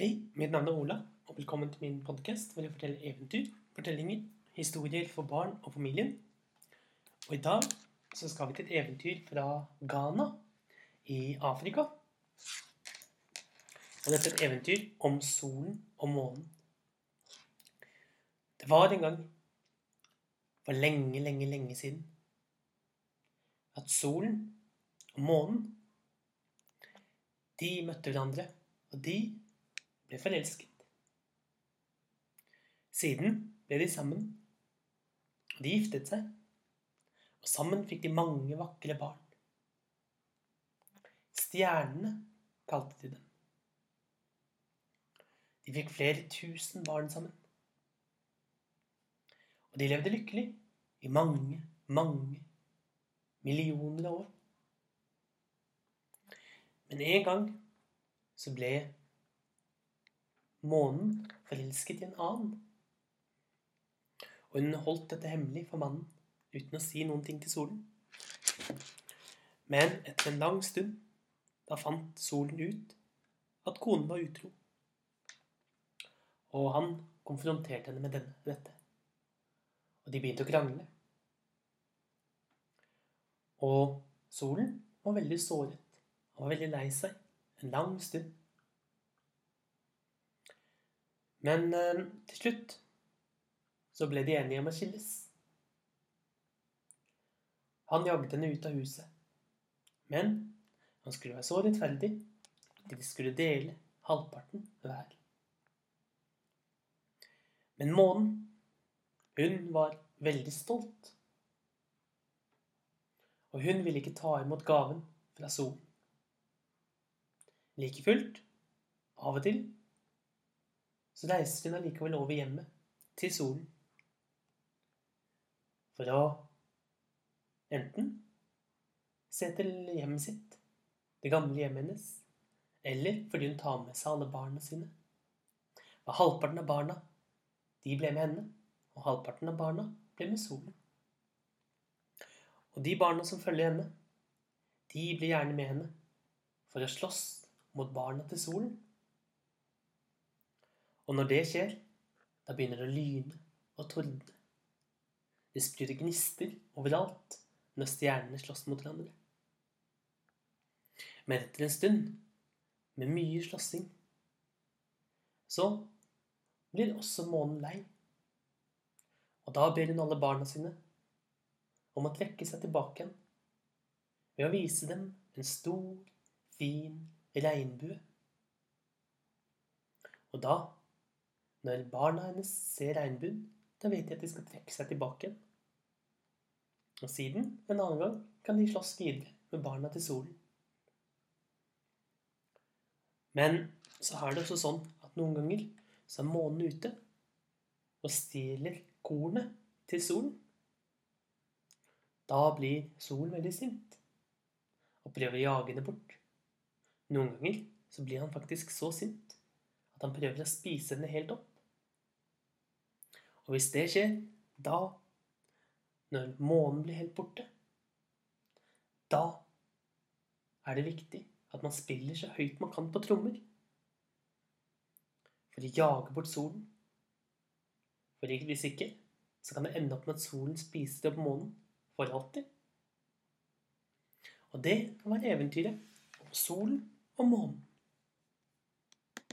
Hei, mitt navn er Ola, og velkommen til min podkast hvor jeg forteller eventyr, fortellinger, historier for barn og familien. Og i dag så skal vi til et eventyr fra Ghana i Afrika. Og dette er et eventyr om solen og månen. Det var en gang, for lenge, lenge, lenge siden, at solen og månen de møtte hverandre, og de ble forelsket. Siden ble de sammen, de giftet seg, og sammen fikk de mange vakre barn. Stjernene kalte de dem. De fikk flere tusen barn sammen. Og de levde lykkelig i mange, mange millioner av år. Men en gang så ble månen forelsket i en annen. Og hun holdt dette hemmelig for mannen uten å si noen ting til solen. Men etter en lang stund da fant solen ut at konen var utro. Og han konfronterte henne med denne, dette. Og de begynte å krangle. Og solen var veldig såret. Han var veldig lei seg en lang stund. Men eh, til slutt så ble de enige om å skilles. Han jagde henne ut av huset. Men han skulle være så rettferdig at de skulle dele halvparten hver. Men månen, hun var veldig stolt. Og hun ville ikke ta imot gaven fra solen. Like fullt, av og til, så reiser hun allikevel over hjemmet, til solen. For å enten se til hjemmet sitt, det gamle hjemmet hennes, eller fordi hun tar med seg alle barna sine. Og halvparten av barna, de ble med henne, og halvparten av barna ble med solen. Og de barna som følger henne, de blir gjerne med henne for å slåss mot barna til solen. Og når det skjer, da begynner det å lyne og tordne. Det spruter gnister overalt når stjernene slåss mot hverandre. Men etter en stund, med mye slåssing, så blir også månen lei. Og da ber hun alle barna sine om å trekke seg tilbake igjen ved å vise dem en stor, fin regnbue. Og da, når barna hennes ser regnbuen, da vet de at de skal trekke seg tilbake igjen. Og siden, en annen gang, kan de slåss videre med barna til solen. Men så er det også sånn at noen ganger så er månen ute og stjeler kornet til solen. Da blir solen veldig sint og prøver å jage henne bort. Noen ganger så blir han faktisk så sint at han prøver å spise henne helt opp. Og hvis det skjer, da, når månen blir helt borte, da er det viktig at man spiller så høyt man kan på trommer. For å jage bort solen. For hvis ikke, så kan det ende opp med at solen spiser opp månen for alltid. Og det var eventyret om solen og månen.